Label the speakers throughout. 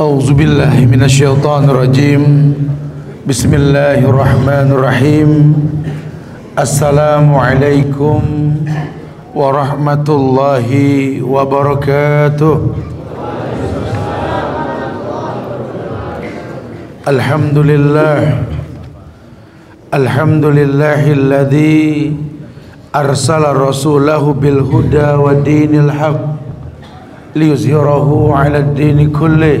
Speaker 1: أعوذ بالله من الشيطان الرجيم. بسم الله الرحمن الرحيم. السلام عليكم ورحمة الله وبركاته. الحمد لله. الحمد لله الذي أرسل رسوله بالهدى ودين الحق ليظهره على الدين كله.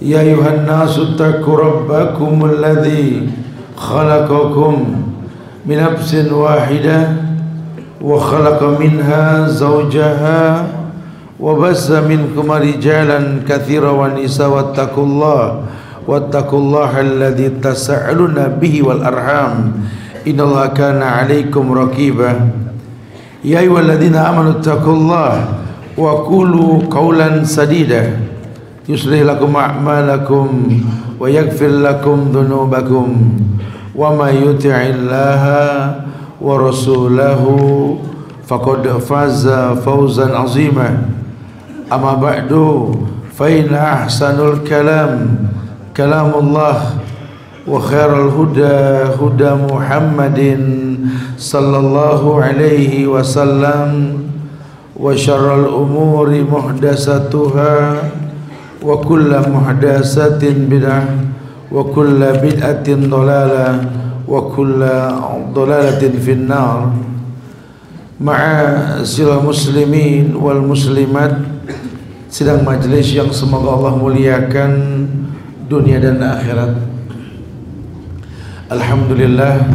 Speaker 1: يا أيها الناس اتقوا ربكم الذي خلقكم من نفس واحدة وخلق منها زوجها وبث منكم رجالا كثيرا ونساء واتقوا الله واتقوا الله الذي تسألون به والأرحام. إن الله كان عليكم رقيبا. يا أيها الذين آمنوا اتقوا الله وقولوا قولا سديدا. يصلح لكم أعمالكم ويغفر لكم ذنوبكم ومن يطع الله ورسوله فقد فاز فوزا عظيما. أما بعد فإن أحسن الكلام كلام الله وخير الهدى هدى محمد صلى الله عليه وسلم وشر الأمور محدثاتها wa kulla muhadasatin bid'ah wa kulla bid'atin dolala wa kulla dolalatin finnar ma'a sila muslimin wal muslimat sidang majelis yang semoga Allah muliakan dunia dan akhirat. Alhamdulillah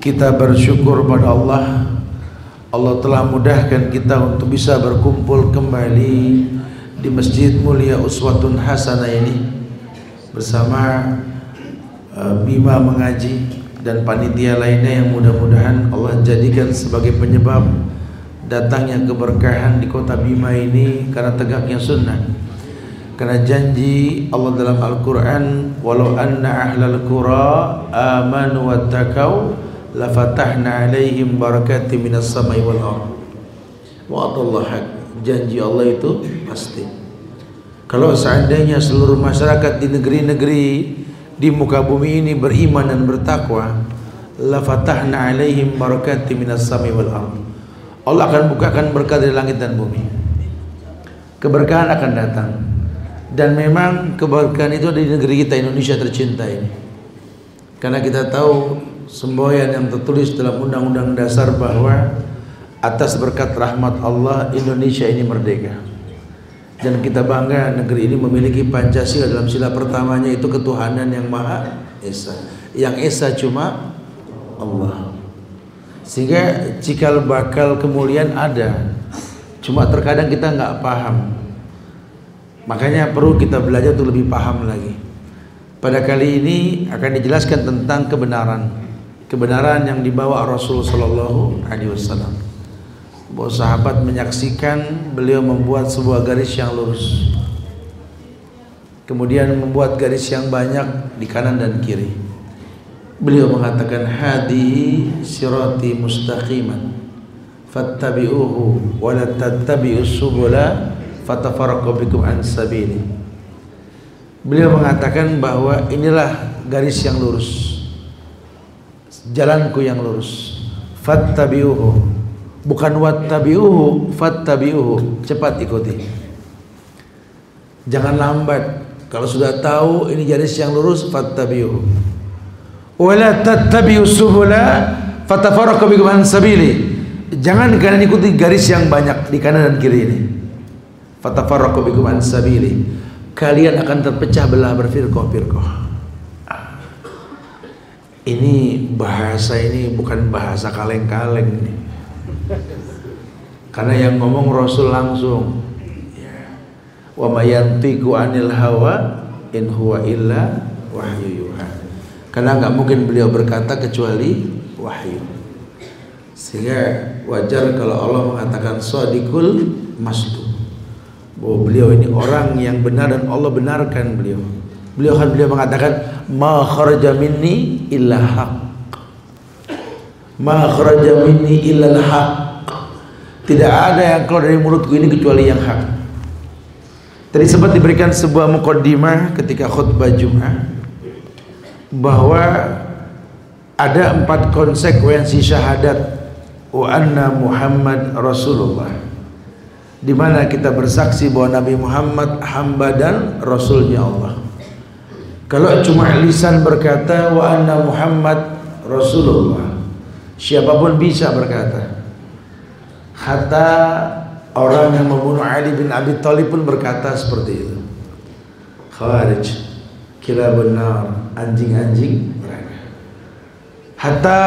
Speaker 1: kita bersyukur pada Allah. Allah telah mudahkan kita untuk bisa berkumpul kembali di Masjid Mulia Uswatun Hasanah ini bersama uh, Bima mengaji dan panitia lainnya yang mudah-mudahan Allah jadikan sebagai penyebab datangnya keberkahan di kota Bima ini karena tegaknya sunnah. Karena janji Allah dalam Al-Quran walau anna ahlal qura amanu wattaqau lafatahna alaihim barakati minas samai wal ardh wa'adallah janji Allah itu pasti. Kalau seandainya seluruh masyarakat di negeri-negeri di muka bumi ini beriman dan bertakwa la fatahna alaihim barakati minas sami wal ardh Allah akan bukakan berkat dari langit dan bumi. Keberkahan akan datang. Dan memang keberkahan itu di negeri kita Indonesia tercinta ini. Karena kita tahu semboyan yang tertulis dalam undang-undang dasar bahwa atas berkat rahmat Allah Indonesia ini merdeka. Dan kita bangga negeri ini memiliki Pancasila dalam sila pertamanya itu ketuhanan yang maha esa. Yang esa cuma Allah. Sehingga cikal bakal kemuliaan ada. Cuma terkadang kita nggak paham. Makanya perlu kita belajar untuk lebih paham lagi. Pada kali ini akan dijelaskan tentang kebenaran. Kebenaran yang dibawa Rasul Sallallahu Alaihi Wasallam bahwa sahabat menyaksikan beliau membuat sebuah garis yang lurus. Kemudian membuat garis yang banyak di kanan dan kiri. Beliau mengatakan hadihi sirati mustaqiman. Fattabi'uhu wa la tattabi'us subula fatafarraqu bikum an sabili. Beliau mengatakan bahwa inilah garis yang lurus. Jalanku yang lurus. Fattabi'uhu bukan wattabi'uhu fattabi'uhu. Cepat ikuti. Jangan lambat. Kalau sudah tahu ini garis yang lurus fattabi'uhu. Wala tattabi'us subula fatafarraqu bikum an sabili. Jangan kalian ikuti garis yang banyak di kanan dan kiri ini. Fatafarraqu bikum an sabili. Kalian akan terpecah belah berfirqah-firqah ini bahasa ini bukan bahasa kaleng-kaleng nih karena yang ngomong Rasul langsung wa mayantiqu anil hawa in huwa illa wahyu yuha. Karena nggak mungkin beliau berkata kecuali wahyu. Sehingga wajar kalau Allah mengatakan sadiqul masduq. Bahwa beliau ini orang yang benar dan Allah benarkan beliau. Beliau kan beliau mengatakan ma kharaja minni illa haq. Ma kharaja minni illa haq. Tidak ada yang keluar dari mulutku ini kecuali yang hak. Tadi sempat diberikan sebuah mukaddimah ketika khutbah Jumat bahwa ada empat konsekuensi syahadat wa anna Muhammad Rasulullah di mana kita bersaksi bahwa Nabi Muhammad hamba dan rasulnya Allah. Kalau cuma lisan berkata wa anna Muhammad Rasulullah, siapa pun bisa berkata. Hatta orang yang membunuh Ali bin Abi Thalib pun berkata seperti itu. Khawarij, kila benar, anjing-anjing. Hatta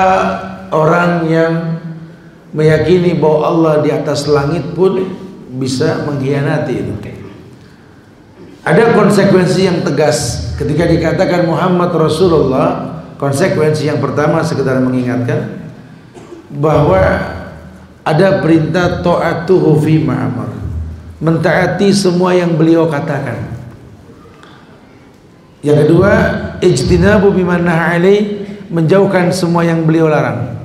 Speaker 1: orang yang meyakini bahwa Allah di atas langit pun bisa mengkhianati itu. Ada konsekuensi yang tegas ketika dikatakan Muhammad Rasulullah. Konsekuensi yang pertama sekedar mengingatkan bahwa ada perintah ta'atuhu fi ma'amar. Mentaati semua yang beliau katakan. Yang kedua, ijtinabu alaih, menjauhkan semua yang beliau larang.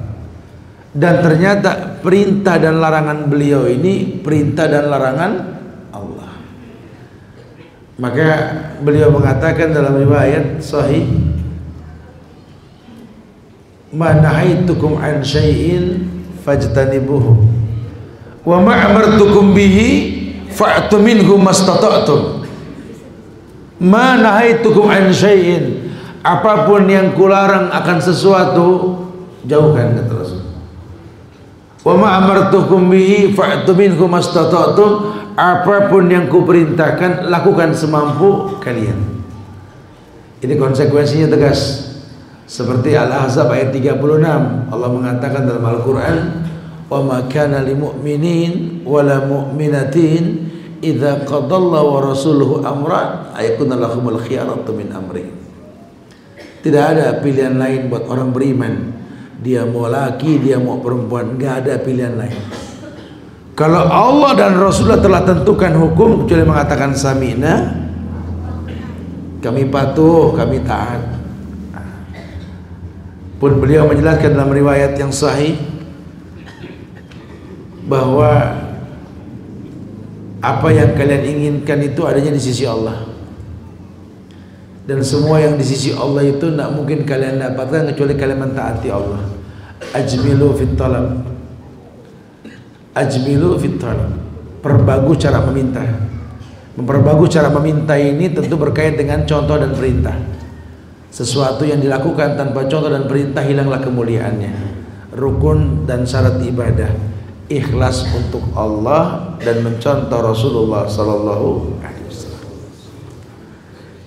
Speaker 1: Dan ternyata perintah dan larangan beliau ini perintah dan larangan Allah. Maka beliau mengatakan dalam riwayat sahih Ma nahaitukum an syai'in fajtanibuhu. Wa ma amartukum bihi fa'tu minhu mastata'tum. Ma nahaitukum an syai'in. Apa pun yang kularang akan sesuatu jauhkan kata Rasul. Wa ma amartukum bihi fa'tu minhu mastata'tum. Apa pun yang kuperintahkan lakukan semampu kalian. Ini konsekuensinya tegas seperti Al-Ahzab ayat 36 Allah mengatakan dalam Al-Qur'an wa ma kana lil mu'minin wala mu'minatin idza qadallahu wa rasuluhu amra ayakuna lahumul khiyaratu min amri. Tidak ada pilihan lain buat orang beriman. Dia mau laki dia mau perempuan enggak ada pilihan lain. Kalau Allah dan Rasulullah telah tentukan hukum kecuali mengatakan samina kami patuh kami taat pun beliau menjelaskan dalam riwayat yang sahih bahwa apa yang kalian inginkan itu adanya di sisi Allah. Dan semua yang di sisi Allah itu tidak mungkin kalian dapatkan kecuali kalian mentaati Allah. Ajmilu fit talab. Ajmilu fit talab. Perbagus cara meminta. Memperbagus cara meminta ini tentu berkait dengan contoh dan perintah sesuatu yang dilakukan tanpa contoh dan perintah hilanglah kemuliaannya. Rukun dan syarat ibadah. Ikhlas untuk Allah dan mencontoh Rasulullah sallallahu alaihi wasallam.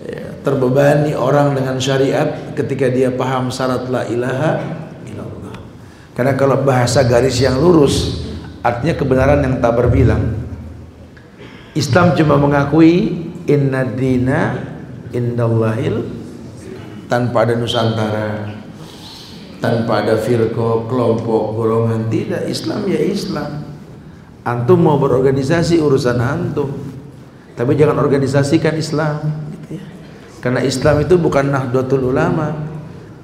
Speaker 1: Ya, terbebani orang dengan syariat ketika dia paham syarat la ilaha illallah. Karena kalau bahasa garis yang lurus artinya kebenaran yang tak berbilang. Islam cuma mengakui inna dina indallahil tanpa ada nusantara tanpa ada firqo kelompok golongan tidak. Islam ya Islam. Antum mau berorganisasi urusan antum. Tapi jangan organisasikan Islam gitu ya. karena Islam itu bukan Nahdlatul Ulama.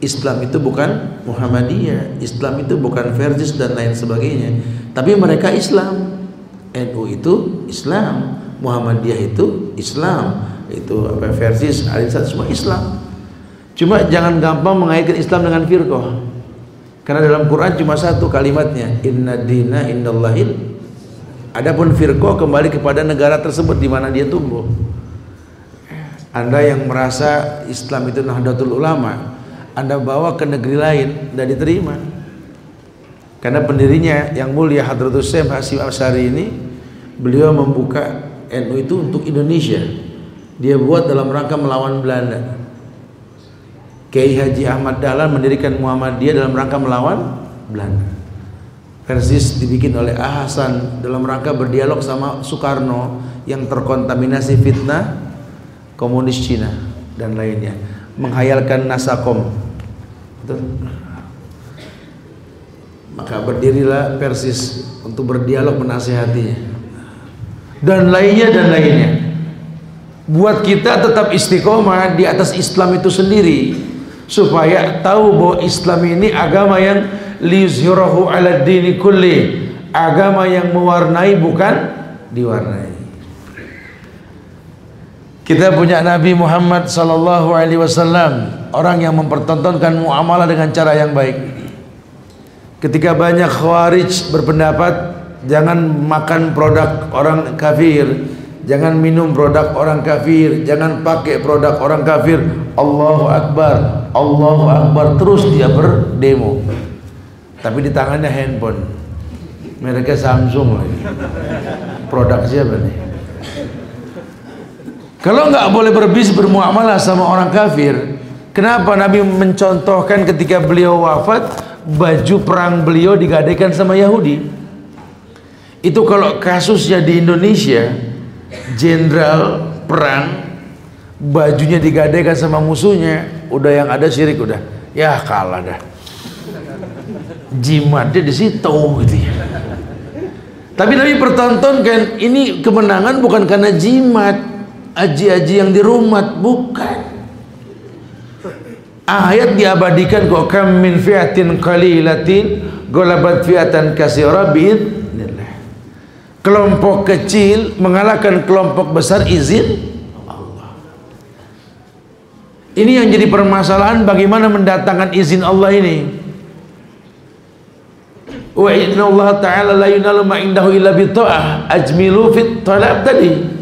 Speaker 1: Islam itu bukan Muhammadiyah. Islam itu bukan Versis dan lain sebagainya. Tapi mereka Islam. NU itu Islam. Muhammadiyah itu Islam. Itu apa Versis Alisat semua Islam Cuma jangan gampang mengaitkan Islam dengan firqah. Karena dalam Quran cuma satu kalimatnya, inna dina indallahil. Adapun firqah kembali kepada negara tersebut di mana dia tumbuh. Anda yang merasa Islam itu Nahdlatul Ulama, Anda bawa ke negeri lain dan diterima. Karena pendirinya yang mulia Hadratus Syekh Hasim Asyari ini beliau membuka NU itu untuk Indonesia. Dia buat dalam rangka melawan Belanda. Kiai Haji Ahmad Dahlan mendirikan Muhammadiyah dalam rangka melawan Belanda. Persis dibikin oleh Ah Hasan dalam rangka berdialog sama Soekarno yang terkontaminasi fitnah komunis Cina dan lainnya. menghayalkan nasakom. Maka berdirilah Persis untuk berdialog menasihatinya dan lainnya dan lainnya. Buat kita tetap istiqomah di atas Islam itu sendiri supaya tahu bahwa Islam ini agama yang liyuzhirahu ala dini kulli. Agama yang mewarnai bukan diwarnai. Kita punya Nabi Muhammad sallallahu alaihi wasallam orang yang mempertontonkan muamalah dengan cara yang baik. Ketika banyak khawarij berpendapat jangan makan produk orang kafir Jangan minum produk orang kafir, jangan pakai produk orang kafir. Allahu Akbar, Allahu Akbar terus dia berdemo. Tapi di tangannya handphone. Mereka Samsung lagi. Produk siapa nih? Kalau nggak boleh berbis bermuamalah sama orang kafir, kenapa Nabi mencontohkan ketika beliau wafat baju perang beliau digadaikan sama Yahudi? Itu kalau kasusnya di Indonesia, jenderal perang bajunya digadaikan sama musuhnya udah yang ada syirik udah. Ya kalah dah. Jimatnya di situ gitu ya. Tapi Nabi pertontonkan ini kemenangan bukan karena jimat aji-aji yang di rumah bukan. Ayat diabadikan kok kam min fiatin qalilatin golabat fiatan kasira kelompok kecil mengalahkan kelompok besar izin ini yang jadi permasalahan bagaimana mendatangkan izin Allah ini. Wa inna Allah ta'ala la yunalu ma indahu illa bita'ah ajmilu fit talab tadi.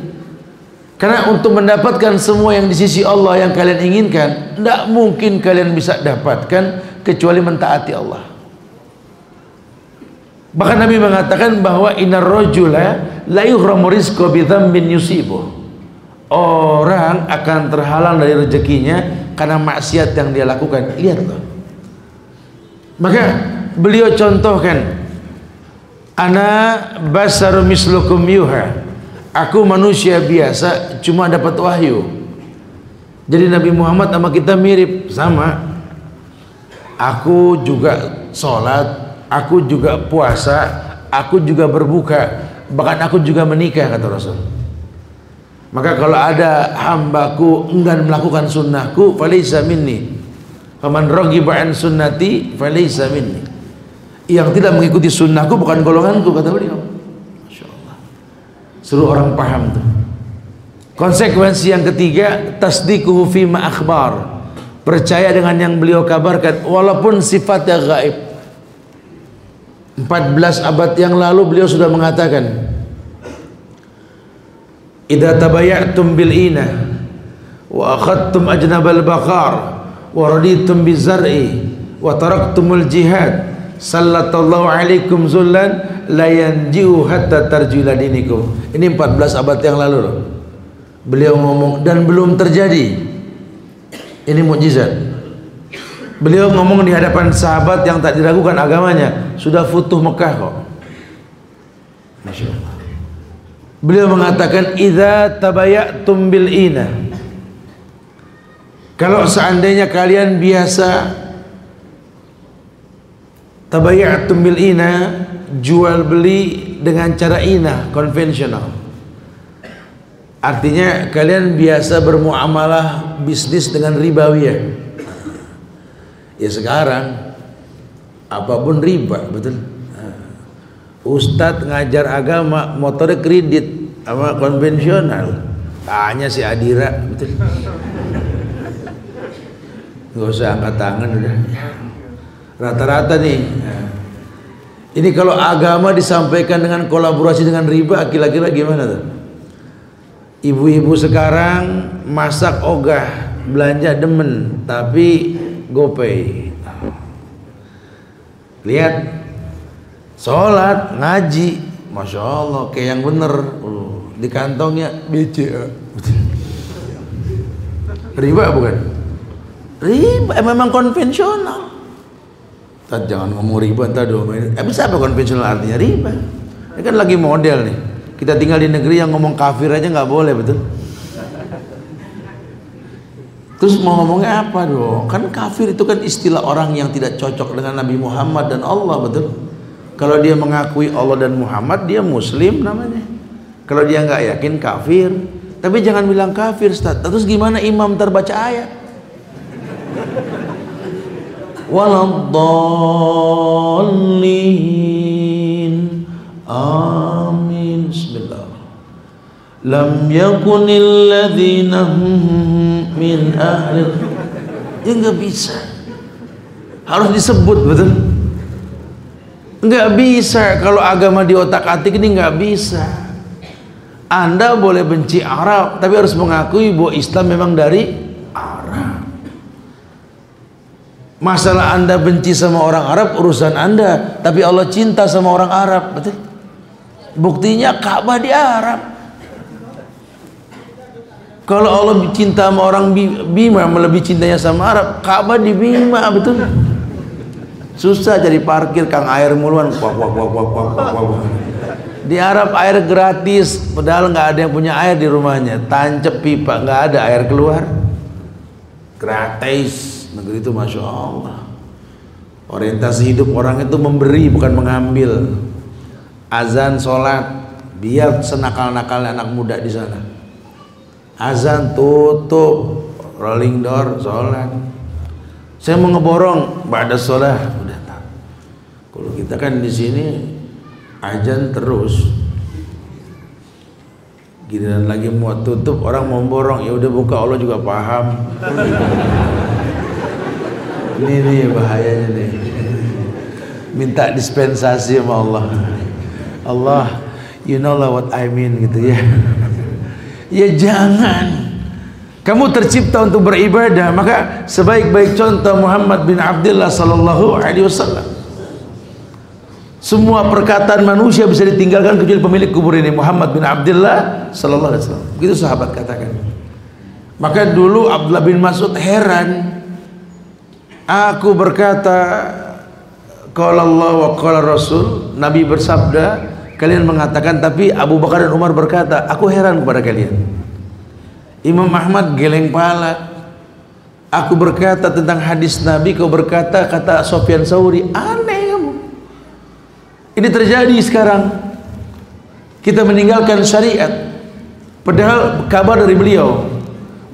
Speaker 1: Karena untuk mendapatkan semua yang di sisi Allah yang kalian inginkan tidak mungkin kalian bisa dapatkan kecuali mentaati Allah. Bahkan Nabi mengatakan bahwa inar rojula la yuhramu rizqa bi dzambin yusibu. Orang akan terhalang dari rezekinya karena maksiat yang dia lakukan. Lihat tuh. Maka beliau contohkan ana basaru mislukum yuha. Aku manusia biasa cuma dapat wahyu. Jadi Nabi Muhammad sama kita mirip sama. Aku juga sholat aku juga puasa, aku juga berbuka, bahkan aku juga menikah kata Rasul. Maka kalau ada hambaku enggan melakukan sunnahku, falaysa minni. Faman raghiba an sunnati falaysa minni. Yang tidak mengikuti sunnahku bukan golonganku kata beliau. Masya Allah. Seluruh orang paham tuh. Konsekuensi yang ketiga, tasdikuhu fima akhbar. Percaya dengan yang beliau kabarkan walaupun sifatnya gaib. 14 abad yang lalu beliau sudah mengatakan Idza tabayatum bil ina wa akhadtum ajnabal baqar wa raditum bizar'i wa taraktumul jihad sallallahu alaikum zullan la yanjiu hatta tarjula dinikum ini 14 abad yang lalu beliau ngomong dan belum terjadi ini mukjizat Beliau ngomong di hadapan sahabat yang tak diragukan agamanya, sudah futuh Mekah kok. Masya Allah. Beliau mengatakan, "Idza tabayatum bil ina." Kalau seandainya kalian biasa tabayatum bil ina, jual beli dengan cara ina konvensional. Artinya kalian biasa bermuamalah bisnis dengan ribawiyah ya sekarang apa pun riba betul Ustadz ngajar agama motor kredit sama konvensional. Tanya si Adira. Betul nggak usah angkat tangan udah. Rata-rata nih. Ini kalau agama disampaikan dengan kolaborasi dengan riba kira-kira gimana tuh? Ibu-ibu sekarang masak ogah belanja demen tapi GoPay. Lihat sholat ngaji, masya Allah kayak yang bener uh, di kantongnya BCA. Riba bukan? Riba eh, memang konvensional. Tad jangan ngomong riba entar dong. Eh bisa apa konvensional artinya riba? Ini kan lagi model nih. Kita tinggal di negeri yang ngomong kafir aja nggak boleh betul. Terus mau ngomongnya apa dong? Kan kafir itu kan istilah orang yang tidak cocok dengan Nabi Muhammad dan Allah, betul? Kalau dia mengakui Allah dan Muhammad, dia muslim namanya. Kalau dia nggak yakin kafir. Tapi jangan bilang kafir, Ustaz. Terus gimana imam terbaca ayat? Waladdallin. Amin. Bismillah. Lam yakunil ladzina min ahli dia nggak bisa harus disebut betul nggak bisa. Kalau agama di otak atik ini nggak bisa. Anda boleh benci Arab tapi harus mengakui bahwa Islam memang dari Arab. Masalah anda benci sama orang Arab urusan anda. Tapi Allah cinta sama orang Arab betul? Buktinya Ka'bah di Arab. Kalau Allah cinta sama orang Bima melebihi cintanya sama Arab, Ka'bah di Bima betul. Susah jadi parkir kang air muluan. Wah. Di Arab air gratis, padahal nggak ada yang punya air di rumahnya. Tancep pipa, nggak ada air keluar. Gratis, negeri itu masya Allah. Orientasi hidup orang itu memberi bukan mengambil. Azan, sholat, biar senakal-nakal anak muda di sana azan tutup rolling door sholat saya mau ngeborong pada sholat kalau kita kan di sini azan terus. Giliran lagi mau tutup orang mau borong. Ya udah buka Allah juga paham. Ini nih bahayanya nih. Minta dispensasi sama Allah. Allah you know lah what I mean gitu ya. Ya jangan. Kamu tercipta untuk beribadah, maka sebaik-baik contoh Muhammad bin Abdullah sallallahu alaihi wasallam. Semua perkataan manusia bisa ditinggalkan kecuali pemilik kubur ini Muhammad bin Abdullah sallallahu alaihi wasallam. Begitu sahabat katakan. Maka dulu Abdullah bin Mas'ud heran. Aku berkata Qala Allah wa qala Rasul Nabi bersabda Kalian mengatakan tapi Abu Bakar dan Umar berkata, aku heran kepada kalian. Imam Ahmad geleng pala. Aku berkata tentang hadis Nabi, kau berkata kata Sofyan Sauri, aneh. Ini terjadi sekarang. Kita meninggalkan syariat. Padahal kabar dari beliau.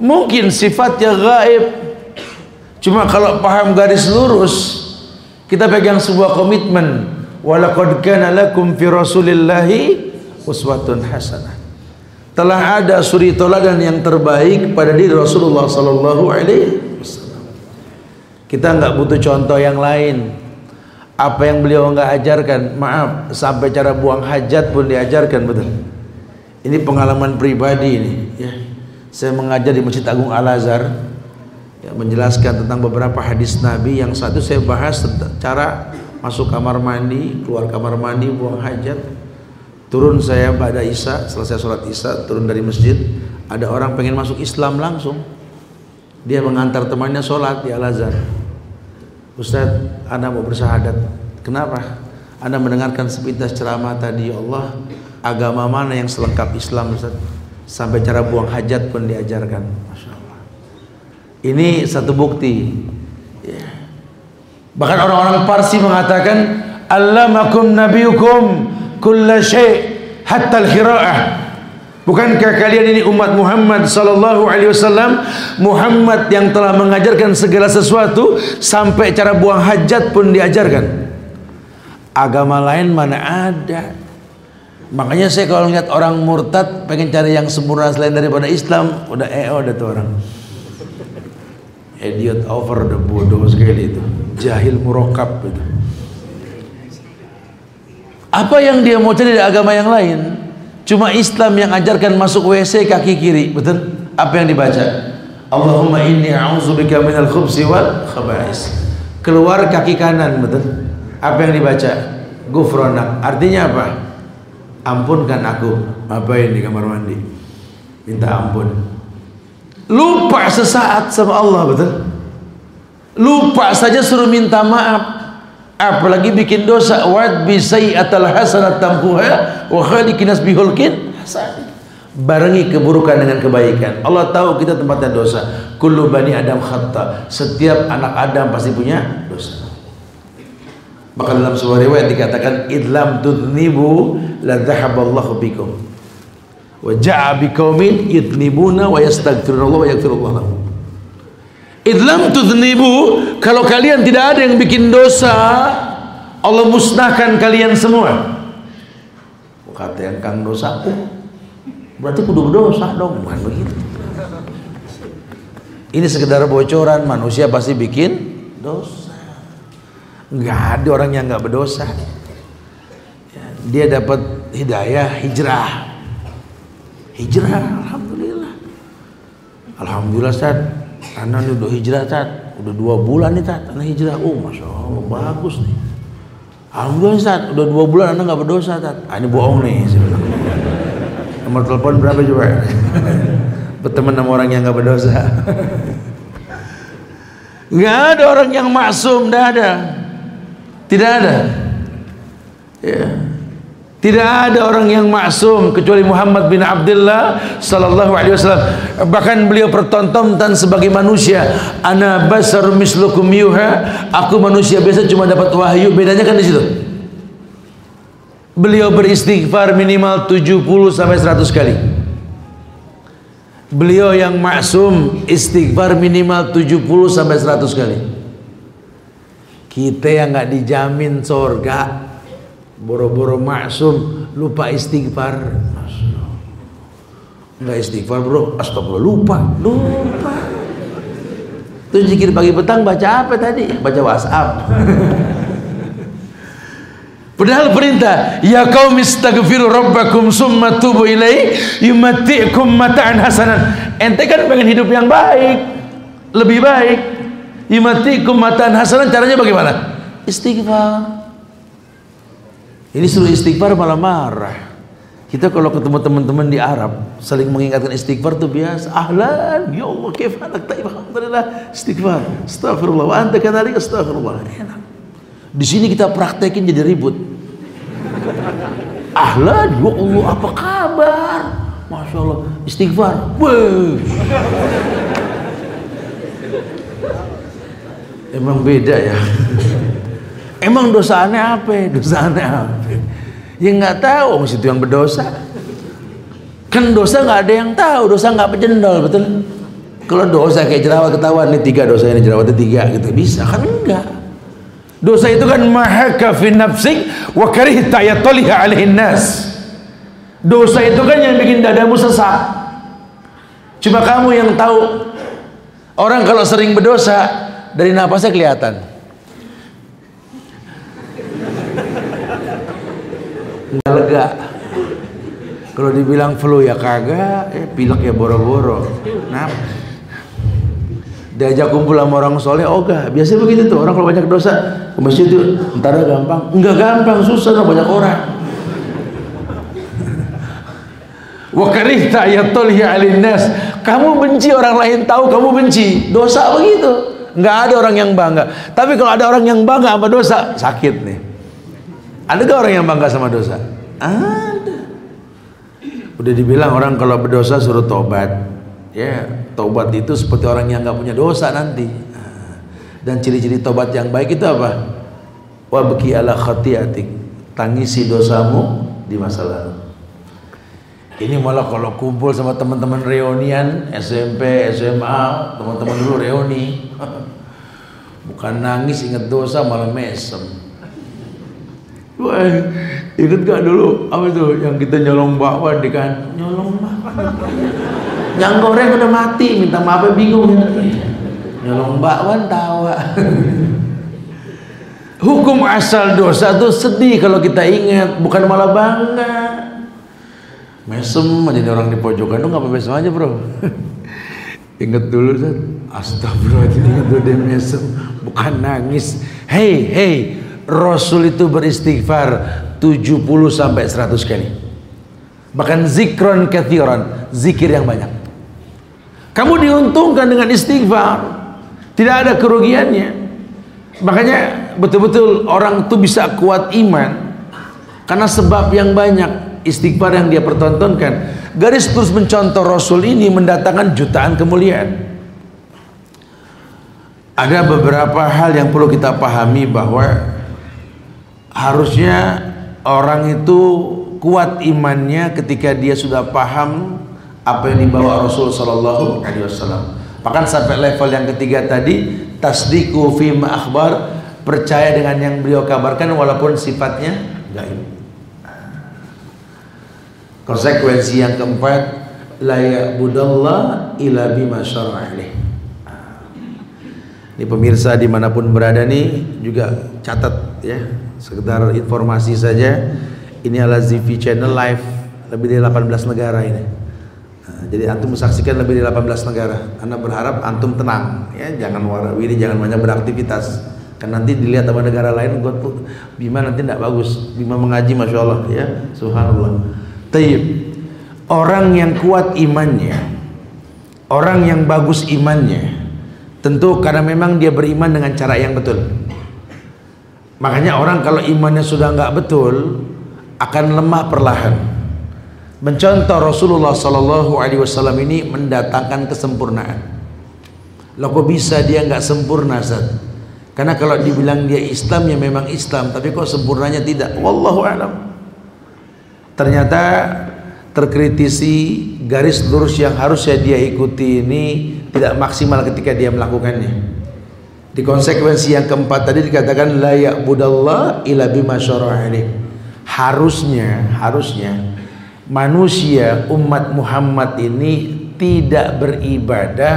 Speaker 1: Mungkin sifatnya gaib. Cuma kalau paham garis lurus, kita pegang sebuah komitmen walaqad kana lakum fi rasulillahi uswatun hasanah telah ada suri teladan yang terbaik pada diri Rasulullah sallallahu alaihi wasallam kita enggak butuh contoh yang lain apa yang beliau enggak ajarkan? Maaf sampai cara buang hajat pun diajarkan betul. Ini pengalaman pribadi ini ya. Saya mengajar di Masjid Agung Al Azhar ya, menjelaskan tentang beberapa hadis Nabi. Yang satu saya bahas cara masuk kamar mandi keluar kamar mandi buang hajat. Turun saya pada isya selesai sholat isya turun dari masjid. Ada orang pengen masuk Islam langsung. Dia mengantar temannya sholat di Al-Azhar Ustaz Anda mau bersahadat kenapa? Anda mendengarkan sepintas ceramah tadi ya Allah agama mana yang selengkap Islam Ustaz? Sampai cara buang hajat pun diajarkan. Masya Allah. Ini satu bukti. Bahkan orang-orang Parsi mengatakan Allamakum nabiyukum kulla syai' hatta al-khira'ah. Bukankah kalian ini umat Muhammad sallallahu alaihi wasallam Muhammad yang telah mengajarkan segala sesuatu sampai cara buang hajat pun diajarkan. Agama lain mana ada? Makanya saya kalau lihat orang murtad pengen cari yang sempurna selain daripada Islam, udah EO udah tuh orang. Idiot over the bodoh sekali itu jahil murokab gitu. Apa yang dia mau cari dari agama yang lain? Cuma Islam yang ajarkan masuk WC kaki kiri, betul? Apa yang dibaca? Allahumma inni a'udzubika minal khubsi wal khaba'is. Keluar kaki kanan, betul? Apa yang dibaca? Gufronak. Artinya apa? Ampunkan aku. Apa yang di kamar mandi? Minta ampun. Lupa sesaat sama Allah, betul? lupa saja suruh minta maaf apalagi bikin dosa. Wad bi sayyatal hasanat tamhuha wa khaliqinas bihulkin hasan. Barengi keburukan dengan kebaikan. Allah tahu kita tempatnya dosa. Kullu bani adam khata setiap anak adam pasti punya dosa. Maka dalam sebuah riwayat dikatakan idlam tudnibu la dhahaballahu bikum. Wa ja'a biqaumin yudnibuna wa yastaghfirullah wa yaghfirullah lahum idlam tudnibu kalau kalian tidak ada yang bikin dosa Allah musnahkan kalian semua. Kata yang kang dosa berarti kudu berdosa dong bukan begitu. Ini sekedar bocoran manusia pasti bikin dosa. Nggak ada orang yang nggak berdosa. Ya, dia dapat hidayah hijrah. Hijrah alhamdulillah. Alhamdulillah Tad anak udah hijrah Tad udah dua bulan nih Tad anak hijrah oh masya Allah bagus nih Alhamdulillah Ustaz, udah dua bulan anda nggak berdosa Ustaz. Ah, ini bohong nih. Nomor telepon berapa coba? Berteman sama orang yang nggak berdosa. Nggak ada orang yang maksum, tidak ada. Tidak ada. Ya. Tidak ada orang yang maksum kecuali Muhammad bin Abdullah sallallahu alaihi wasallam. Bahkan beliau pertontonkan sebagai manusia, ana basar mislukum yuha, aku manusia biasa cuma dapat wahyu, bedanya kan di situ. Beliau beristighfar minimal 70 sampai 100 kali. Beliau yang maksum istighfar minimal 70 sampai 100 kali. Kita yang nggak dijamin surga boro-boro maksum lupa istighfar. Nggak istighfar bro. Astagfirullah lupa. Lupa. Itu zikir pagi petang baca apa tadi? Baca whatsapp. Padahal perintah Ya kaum istaghfiru rabbakum summa tubu ilaih Yumati'kum mata'an hasanan. Ente kan pengen hidup yang baik Lebih baik. Yumati'kum mata'an hasanan Caranya bagaimana? Istighfar ini suruh istighfar malah marah. Kita kalau ketemu teman-teman di Arab saling mengingatkan istighfar itu biasa. Ahlan, ya Allah, kif anak taib alhamdulillah. Istighfar. Astagfirullah. Wa anta kadzalik astagfirullah. Enak. Di sini kita praktekin jadi ribut. Ahlan, ya Allah, apa kabar? Masya Allah, istighfar. Wah. Emang beda ya. Emang dosa aneh apa? Dosa aneh apa? Ya nggak tahu, mesti itu yang berdosa. Kan dosa nggak ada yang tahu, dosa nggak pejendol, betul? Kalau dosa kayak jerawat ketahuan ini tiga dosa ini jerawatnya tiga gitu bisa kan enggak? Dosa itu kan mahaka fi nafsik wa karihta yataliha nas. Dosa itu kan yang bikin dadamu sesak. Cuma kamu yang tahu. Orang kalau sering berdosa dari napasnya kelihatan. Nggak lega. Kalau dibilang flu ya kagak eh, pilek ya boro-boro. Nah diajak kumpul sama orang soleh ogah biasanya begitu tuh orang kalau banyak dosa ke masjid itu ntar gampang. Enggak gampang susah lah banyak orang. Wa karihta yatulhi alinnas kamu benci orang lain tahu kamu benci. Dosa begitu. Nggak ada orang yang bangga. Tapi kalau ada orang yang bangga sama dosa sakit nih ada gak orang yang bangga sama dosa? Ada. Udah dibilang orang kalau berdosa suruh tobat. Ya, tobat itu seperti orang yang nggak punya dosa nanti. Dan ciri-ciri tobat yang baik itu apa? Wa beki ala khatiatik. Tangisi dosamu di masa lalu. Ini malah kalau kumpul sama teman-teman reunian SMP, SMA, teman-teman dulu reuni. Bukan nangis ingat dosa malah mesem. Wah, inget gak dulu apa itu yang kita nyolong bakwan di kan? Nyolong bakwan. Yang goreng udah mati, minta maaf bingung. Nyolong bakwan tawa. Hukum asal dosa tuh sedih kalau kita ingat, bukan malah bangga. Mesem aja orang di pojokan tuh nggak apa mesem aja bro. ingat dulu Ustaz. Astagfirullahaladzim ingat dulu dia mesem, bukan nangis. Hey, hey, Rasul itu beristighfar 70 sampai 100 kali. Bahkan zikron kathiran, zikir yang banyak. Kamu diuntungkan dengan istighfar. Tidak ada kerugiannya. Makanya betul-betul orang itu bisa kuat iman karena sebab yang banyak istighfar yang dia pertontonkan. garis terus mencontoh Rasul ini mendatangkan jutaan kemuliaan. Ada beberapa hal yang perlu kita pahami bahwa harusnya orang itu kuat imannya ketika dia sudah paham apa yang dibawa Rasul Sallallahu Alaihi Wasallam. Bahkan sampai level yang ketiga tadi tasdiku fi akhbar percaya dengan yang beliau kabarkan walaupun sifatnya gaib. Konsekuensi yang keempat la ya'budallah ila bima syara'a ini pemirsa di mana pun berada nih juga catat ya sekedar informasi saja. Ini adalah ZV Channel live lebih dari 18 negara ini. Nah, jadi antum saksikan lebih dari 18 negara. Anda berharap antum tenang ya. Jangan warawiri jangan banyak beraktivitas. Kan nanti dilihat sama negara lain buat Bima nanti tidak bagus. Bima mengaji Masya Allah ya. Subhanallah. Tayyib. Orang yang kuat imannya orang yang bagus imannya Tentu karena memang dia beriman dengan cara yang betul. Makanya orang kalau imannya sudah nggak betul akan lemah perlahan. Mencontoh Rasulullah Sallallahu Alaihi Wasallam ini mendatangkan kesempurnaan. Loh kok bisa dia nggak sempurna Zat? Karena kalau dibilang dia Islam ya memang Islam, tapi kok sempurnanya tidak. Wallahu a'lam. Ternyata terkritisi garis lurus yang harusnya dia ikuti ini tidak maksimal ketika dia melakukannya. Di konsekuensi yang keempat tadi dikatakan layak budallah ila bima Harusnya, harusnya manusia umat Muhammad ini tidak beribadah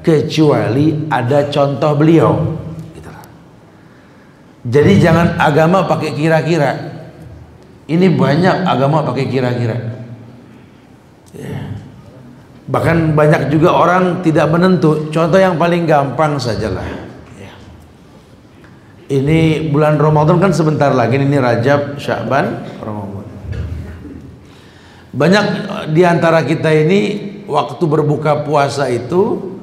Speaker 1: kecuali ada contoh beliau. Gitu Jadi jangan agama pakai kira-kira. Ini banyak agama pakai kira-kira. Yeah. Bahkan banyak juga orang tidak menentu. Contoh yang paling gampang sajalah. Ya. Ini bulan Ramadan kan sebentar lagi. Ini Rajab, Syakban, Ramadan. Banyak di antara kita ini waktu berbuka puasa itu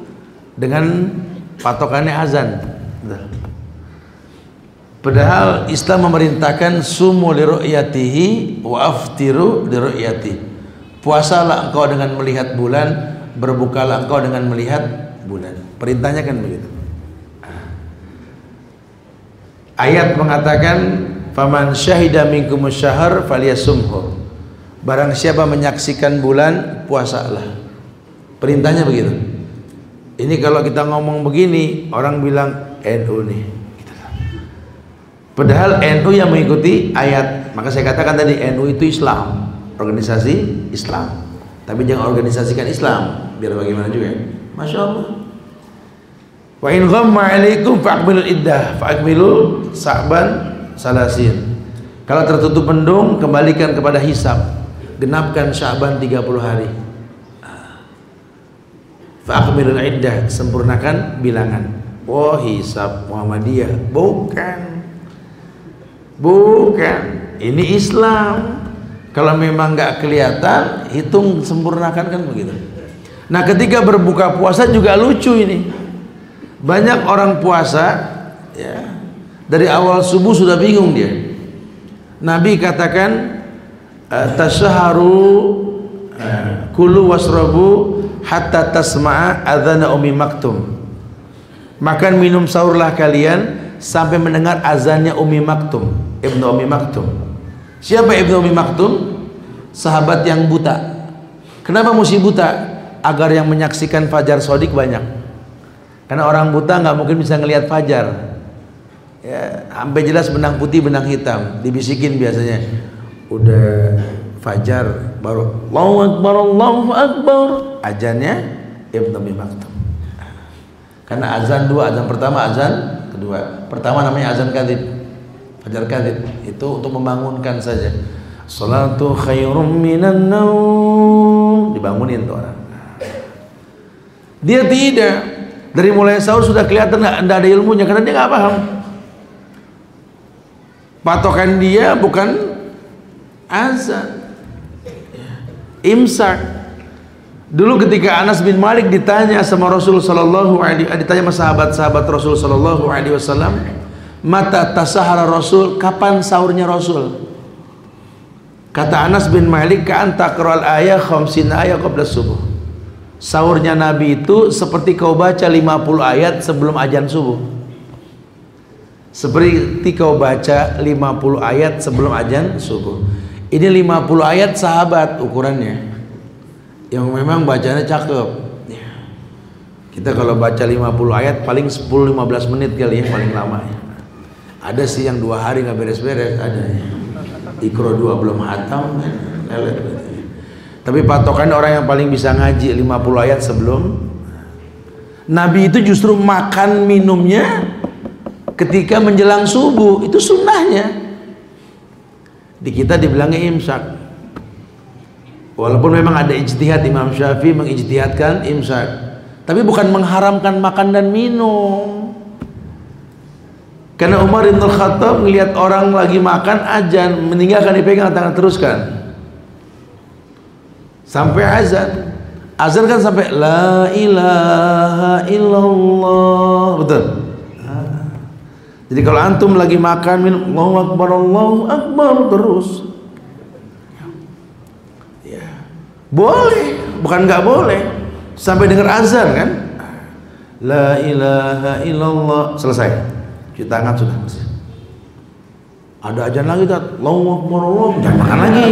Speaker 1: dengan patokannya azan. Padahal Islam memerintahkan sumu li ru'yatihi wa aftiru li ru'yatihi Puasalah engkau dengan melihat bulan, berbukalah engkau dengan melihat bulan. Perintahnya kan begitu. Ayat mengatakan, "Faman syahida minkum syahr falyasumhu." Barang siapa menyaksikan bulan, puasalah. Perintahnya begitu. Ini kalau kita ngomong begini, orang bilang NU nih. Padahal NU yang mengikuti ayat. Maka saya katakan tadi NU itu Islam organisasi Islam. Tapi jangan organisasikan Islam biar bagaimana juga. Masya Allah. Wa in ghamma alaikum fa'akmilu iddah. Fa'akmilu sa'ban salasin. Kalau tertutup mendung kembalikan kepada hisab. Genapkan sya'ban 30 hari. Fa'akmilu iddah sempurnakan bilangan. Oh hisab Muhammadiyah. Bukan. Bukan. Ini Islam kalau memang nggak kelihatan, hitung sempurnakan kan begitu. Nah, ketika berbuka puasa juga lucu ini. Banyak orang puasa ya, dari awal subuh sudah bingung dia. Nabi katakan eh, tashaharu eh, kulu wasrabu hatta tasma'a adzana umi maktum. Makan minum sahurlah kalian sampai mendengar azannya Umi Maktum, Ibnu Umi Maktum. Siapa Ibnu Umi Maktum? Sahabat yang buta. Kenapa mesti buta? Agar yang menyaksikan fajar sodik banyak. Karena orang buta nggak mungkin bisa ngelihat fajar. Ya, sampai jelas benang putih, benang hitam. Dibisikin biasanya. Udah fajar baru Allahu Akbar, Allahu Akbar. Ajannya Ibnu Umi Maktum. Karena azan dua, azan pertama, azan kedua. Pertama namanya azan kadib Fajar kadib itu untuk membangunkan saja. Salatu khairum minan naum. Dibangunin tuh orang. Dia tidak. Dari mulai sahur sudah kelihatan tidak ada ilmunya karena dia nggak paham. Patokan dia bukan azan. Imsak. Dulu ketika Anas bin Malik ditanya sama Rasul sallallahu alaihi ditanya sama sahabat-sahabat Rasul sallallahu alaihi wasallam, mata tasahara Rasul kapan sahurnya Rasul Kata Anas bin Malik ka anta ayat khamsina ayat qabla subuh. Sahurnya Nabi itu seperti kau baca 50 ayat sebelum ajan subuh. Seperti kau baca 50 ayat sebelum ajan subuh. Ini 50 ayat sahabat ukurannya. Yang memang bacanya cakep. Kita kalau baca 50 ayat paling 10-15 menit kali ya paling lama ya. Ada sih yang dua hari nggak beres-beres ada. Ikro dua belum hatam lelet. Tapi patokan orang yang paling bisa ngaji 50 ayat sebelum. Nabi itu justru makan minumnya ketika menjelang subuh. Itu sunnahnya. Di kita dibilangnya imsak. Walaupun memang ada ijtihad Imam Syafi'i mengijtihadkan imsak. Tapi bukan mengharamkan makan dan minum karena Umar bin Khattab melihat orang lagi makan ajan, meninggalkan dipegang tangan teruskan. Sampai azan. Azan kan sampai la ilaha illallah. Betul. Jadi kalau antum lagi makan minum Allahu akbar Allahu akbar terus. Ya. Boleh, bukan nggak boleh. Sampai dengar azan kan? La ilaha illallah selesai cuci tangan sudah ada aja lagi tak Allahu Akbar Allah jangan makan lagi.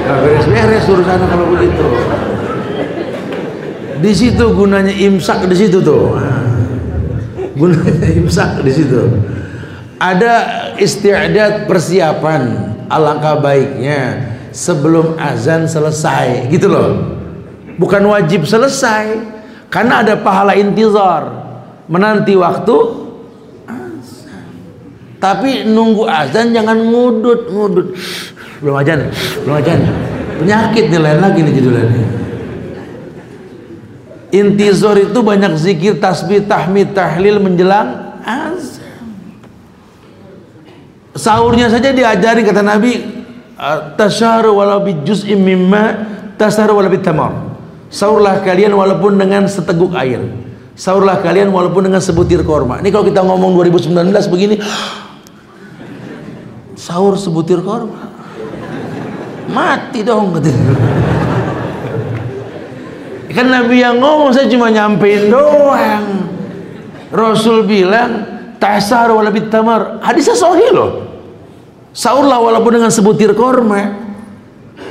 Speaker 1: Nggak beres-beres urusan kalau begitu. Di situ gunanya imsak di situ tuh. Gunanya imsak di situ. Ada istiadat persiapan alangkah baiknya sebelum azan selesai gitu loh. Bukan wajib selesai karena ada pahala intizar. Menanti waktu tapi nunggu azan jangan ngudut, ngudut. Belum azan, belum azan. Penyakit nih lain lagi nih judulnya. Intizor itu banyak zikir, tasbih, tahmid, tahlil menjelang azan. Sahurnya saja diajari kata Nabi, tasharu walau bi juz'im mimma tasharu walau tamar. Sahurlah kalian walaupun dengan seteguk air. Sahurlah kalian walaupun dengan sebutir korma. Ini kalau kita ngomong 2019 begini, sahur sebutir korma mati dong kan Nabi yang ngomong saya cuma nyampein doang. Rasul bilang tasar walabit tamar. Hadisnya sahih loh. Sahurlah walaupun dengan sebutir korma.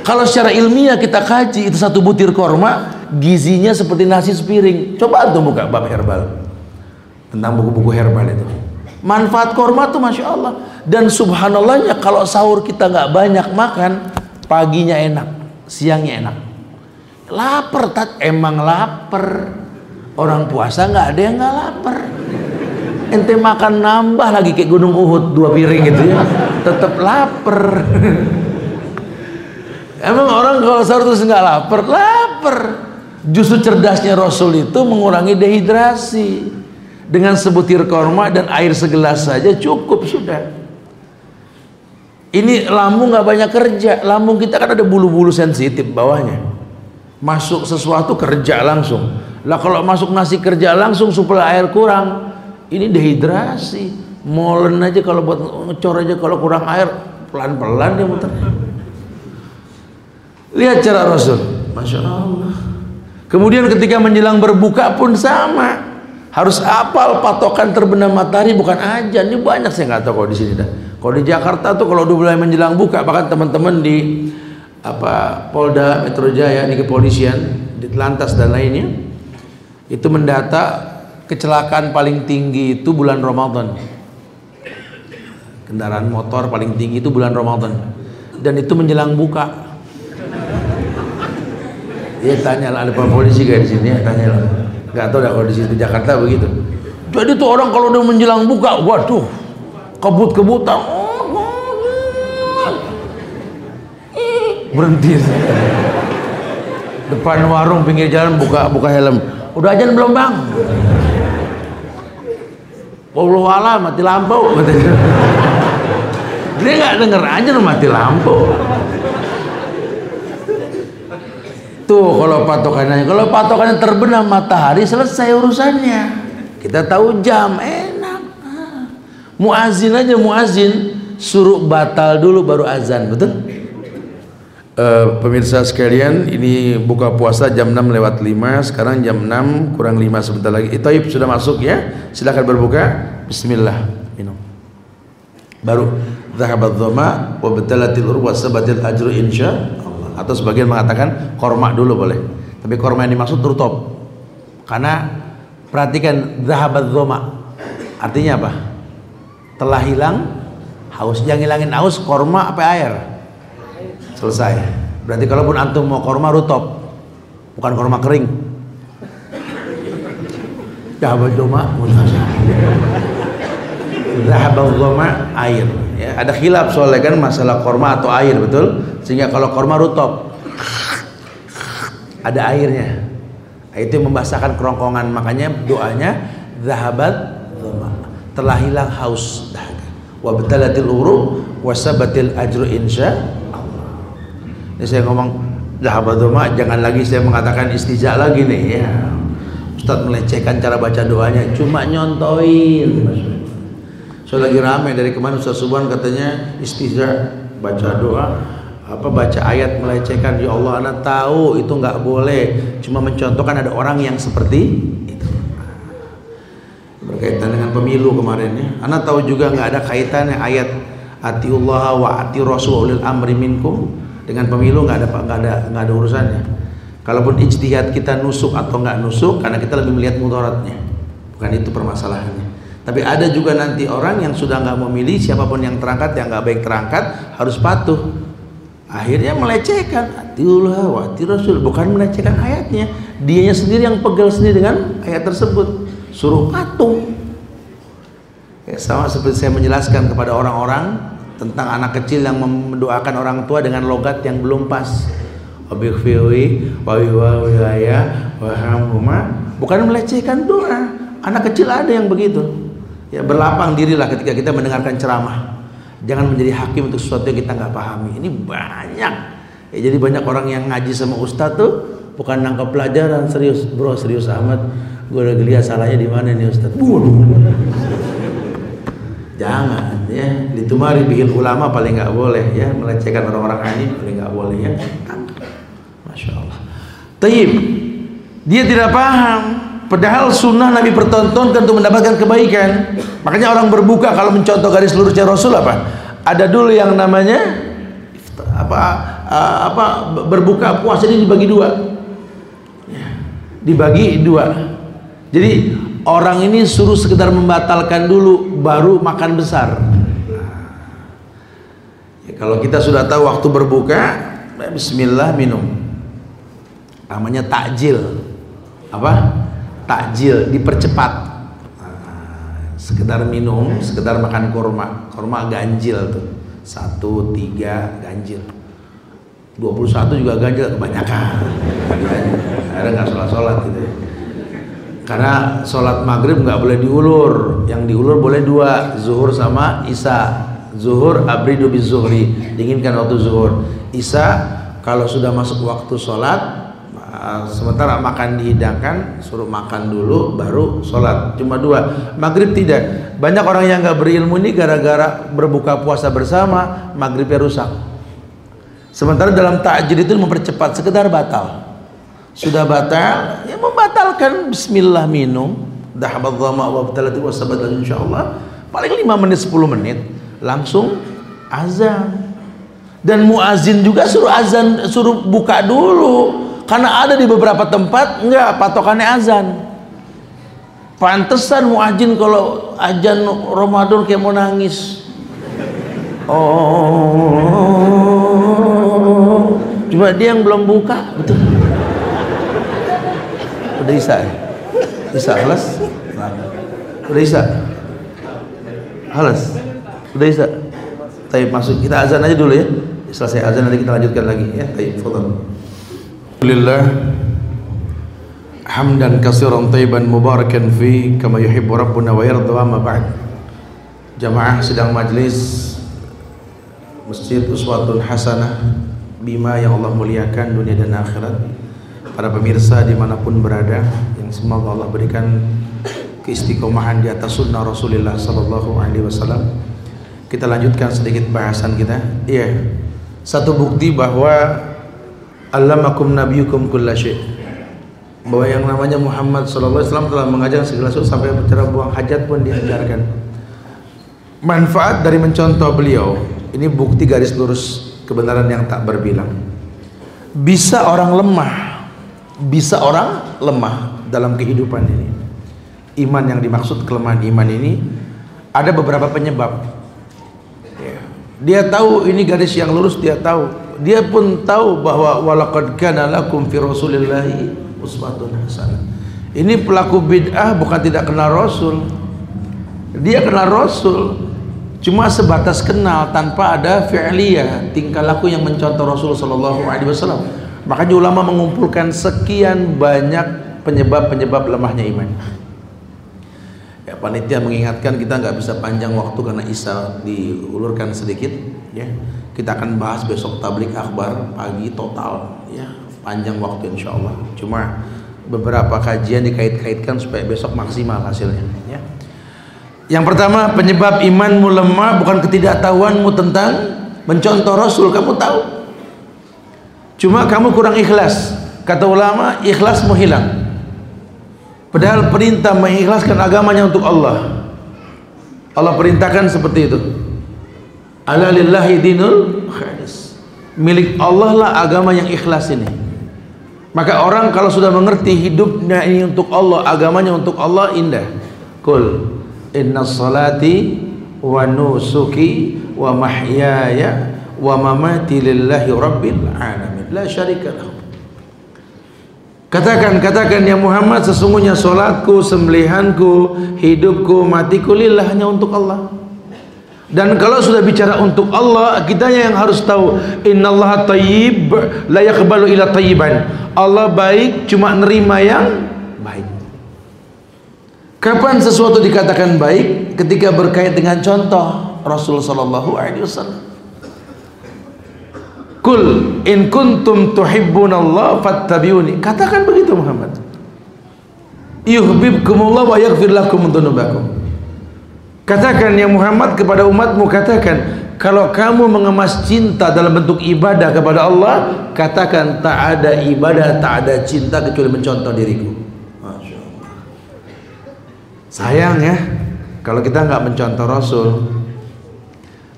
Speaker 1: Kalau secara ilmiah kita kaji itu satu butir korma gizinya seperti nasi sepiring. Coba tuh buka bab herbal. Tentang buku-buku herbal itu. Manfaat korma tuh masya Allah dan subhanallahnya kalau sahur kita nggak banyak makan paginya enak siangnya enak. Lapar tak emang lapar. Orang puasa nggak ada yang nggak lapar. Ente makan nambah lagi kayak gunung Uhud dua piring gitu ya. Tetap lapar. Emang orang kalau sahur terus nggak lapar? Lapar. Justru cerdasnya Rasul itu mengurangi dehidrasi. Dengan sebutir korma dan air segelas saja cukup sudah ini lambung nggak banyak kerja. Lambung kita kan ada bulu-bulu sensitif bawahnya. Masuk sesuatu kerja langsung. Lah kalau masuk nasi kerja langsung supaya air kurang. Ini dehidrasi. Molen aja kalau buat ngecor aja kalau kurang air pelan-pelan dia muter. Lihat cara Rasul. Masya Allah. Kemudian ketika menjelang berbuka pun sama. Harus apal patokan terbenam matahari bukan aja ini banyak saya nggak tahu kalau di sini dah kalau di Jakarta tuh kalau udah mulai menjelang buka bahkan teman-teman di apa Polda Metro Jaya di kepolisian di Lantas dan lainnya itu mendata kecelakaan paling tinggi itu bulan Ramadan. Kendaraan motor paling tinggi itu bulan Ramadan. Dan itu menjelang buka. Ya tanya lah ada polisi kayak di sini ya tanya lah nggak tahu dah kalau di situ Jakarta begitu. Jadi tuh orang kalau udah menjelang buka waduh kebut-kebutan. Berhenti. Depan warung pinggir jalan buka buka helm. Udah aja belum bang? Allah wala mati lampu. Dia nggak denger aja mati lampu. Tuh kalau patokannya, kalau patokannya terbenam matahari selesai urusannya. Kita tahu jam enak. Muazin aja muazin suruh batal dulu baru azan, betul? Uh, pemirsa sekalian, ini buka puasa jam 6 lewat 5, sekarang jam 6 kurang 5 sebentar lagi. Itaib sudah masuk ya. Silakan berbuka. Bismillah. Minum. Baru zahabat dhama wa batalatil urwa sabatil ajru insya Allah. Atau sebagian mengatakan korma dulu boleh. Tapi korma yang dimaksud rutop. Karena perhatikan zahabat dhama. Artinya apa? Telah hilang haus. Yang hilangin haus korma apa air? selesai. Berarti kalaupun antum mau korma rutop. Bukan korma kering. Zahabal doma Zahabal doma air. Ya, ada khilaf soalnya kan masalah korma atau air betul? Sehingga kalau korma rutop. Ada airnya. Itu membasahkan kerongkongan. Makanya doanya zahabat telah hilang haus. Dahaga wa betalatil uru wasabatil ajru insya ini saya ngomong Zahabaduma jangan lagi saya mengatakan istijak lagi nih. Ya. Ustaz melecehkan cara baca doanya cuma nyontoin. So lagi rame dari kemarin Ustaz Subhan katanya istijak baca doa apa baca ayat melecehkan. Ya Allah anak tahu itu nggak boleh. Cuma mencontohkan ada orang yang seperti itu berkaitan dengan pemilu kemarin ya. Anak tahu juga nggak ada kaitannya ayat atiullah wa ati rasulil amri minkum. Dengan pemilu nggak ada nggak ada nggak ada urusannya. Kalaupun ijtihad kita nusuk atau nggak nusuk karena kita lebih melihat mudaratnya. Bukan itu permasalahannya. Tapi ada juga nanti orang yang sudah nggak memilih siapa pun yang terangkat yang nggak baik terangkat harus patuh. Akhirnya melecehkan. Atiullah wa ati rasul bukan melecehkan ayatnya. Dianya sendiri yang pegel sendiri dengan ayat tersebut. Suruh patuh ya, sama seperti saya menjelaskan kepada orang-orang tentang anak kecil yang mendoakan orang tua dengan logat yang belum pas. Bukan melecehkan doa. Anak kecil ada yang begitu. Ya berlapang dirilah ketika kita mendengarkan ceramah. Jangan menjadi hakim untuk sesuatu yang kita nggak pahami. Ini banyak. Ya, jadi banyak orang yang ngaji sama ustadz tuh bukan nangkep pelajaran serius, bro serius amat. Gue udah lihat salahnya di mana nih ustadz. Jangan ya, ditumari bihil ulama paling nggak boleh ya, melecehkan orang-orang alim paling nggak boleh ya. Masya Allah. Taib, dia tidak paham. Padahal sunnah Nabi pertontonkan untuk mendapatkan kebaikan. Makanya orang berbuka kalau mencontoh garis lurusnya Rasul apa? Ada dulu yang namanya apa apa berbuka puasa ini dibagi dua. Ya, dibagi dua. Jadi orang ini suruh sekedar membatalkan dulu baru makan besar. Ya, kalau kita sudah tahu waktu berbuka bismillah minum. Namanya takjil. Apa? Takjil dipercepat. Nah, sekedar minum sekedar makan kurma kurma ganjil tuh. Satu tiga ganjil. 21 juga ganjil kebanyakan. Ada nggak sholat sholat gitu ya karena sholat maghrib nggak boleh diulur. Yang diulur boleh dua zuhur sama isya. Zuhur abridu zuhri. Dinginkan waktu zuhur. Isya kalau sudah masuk waktu sholat sementara makan dihidangkan suruh makan dulu baru sholat. Cuma dua. Maghrib tidak. Banyak orang yang nggak berilmu ini gara-gara berbuka puasa bersama maghribnya rusak. Sementara dalam takjil itu mempercepat sekedar batal sudah batal? Ya membatalkan. Bismillah minum. Dhahabat dhama wa batalati wa insyaallah paling 5 menit 10 menit langsung azan. Dan muazin juga suruh azan suruh buka dulu. Karena ada di beberapa tempat enggak patokannya azan. Pantesan muazin kalau azan Ramadan kayak mau nangis. Oh. Cuma dia yang belum buka betul udah isa isa halas? Udah isa. Halas? Udah isa? Tapi masuk kita azan aja dulu ya. Selesai azan nanti kita lanjutkan lagi ya. Baik fadhal Alhamdulillah. Hamdan katsiran tayyiban mubarakan fi kama yuhibbu rabbuna wa yarda wa ma ba'd. Jamaah sedang majlis Masjid Uswatun Hasanah Bima yang Allah muliakan dunia dan akhirat para pemirsa di mana pun berada yang semoga Allah berikan keistiqomahan di atas sunnah Rasulullah Sallallahu Alaihi Wasallam. Kita lanjutkan sedikit bahasan kita. Iya, satu bukti bahwa allamakum nabiyukum kulla bahwa yang namanya Muhammad sallallahu alaihi wasallam telah mengajar segala sesuatu sampai cara buang hajat pun diajarkan manfaat dari mencontoh beliau ini bukti garis lurus kebenaran yang tak berbilang bisa orang lemah bisa orang lemah dalam kehidupan ini. Iman yang dimaksud kelemahan iman ini ada beberapa penyebab. Ya. dia tahu ini garis yang lurus dia tahu. Dia pun tahu bahwa walaqad kana lakum fi rasulillahi uswatun hasanah ini pelaku bid'ah bukan tidak kenal rasul. Dia kenal rasul cuma sebatas kenal tanpa ada fi'liyah tingkah laku yang mencontoh Rasul sallallahu alaihi wasallam makanya ulama mengumpulkan sekian banyak penyebab-penyebab lemahnya iman. Ya panitia mengingatkan kita nggak bisa panjang waktu karena Isa diulurkan sedikit ya. Kita akan bahas besok tablik akbar pagi total ya. Panjang waktu insya Allah. Cuma beberapa kajian dikait-kaitkan supaya besok maksimal hasilnya ya. Yang pertama penyebab imanmu lemah bukan ketidaktahuanmu tentang mencontoh Rasul. Kamu tahu cuma kamu kurang ikhlas kata ulama ikhlasmu hilang Padahal perintah mengikhlaskan agamanya untuk Allah. Allah perintahkan seperti itu. Ala lillahi dinul khalis. Milik Allah lah agama yang ikhlas ini. Maka orang kalau sudah mengerti hidupnya ini untuk Allah, agamanya untuk Allah indah. Kul inna salati wa nusuki wa mahyaya wa mamati lillahi rabbil alamin. La syarika lahu. Katakan, katakan ya Muhammad sesungguhnya solatku, sembelihanku, hidupku, matiku lillah hanya untuk Allah. Dan kalau sudah bicara untuk Allah, kita yang harus tahu innallaha tayyib la yaqbalu ila tayyiban. Allah baik cuma nerima yang baik. Kapan sesuatu dikatakan baik? Ketika berkait dengan contoh Rasul sallallahu alaihi wasallam. Kul in kuntum tuhibbunallah fattabi'uni. Katakan begitu Muhammad. Yuhibbukumullah wa yaghfir lakum dzunubakum. Katakan ya Muhammad kepada umatmu katakan kalau kamu mengemas cinta dalam bentuk ibadah kepada Allah, katakan tak ada ibadah, tak ada cinta kecuali mencontoh diriku. Sayang ya, kalau kita nggak mencontoh Rasul,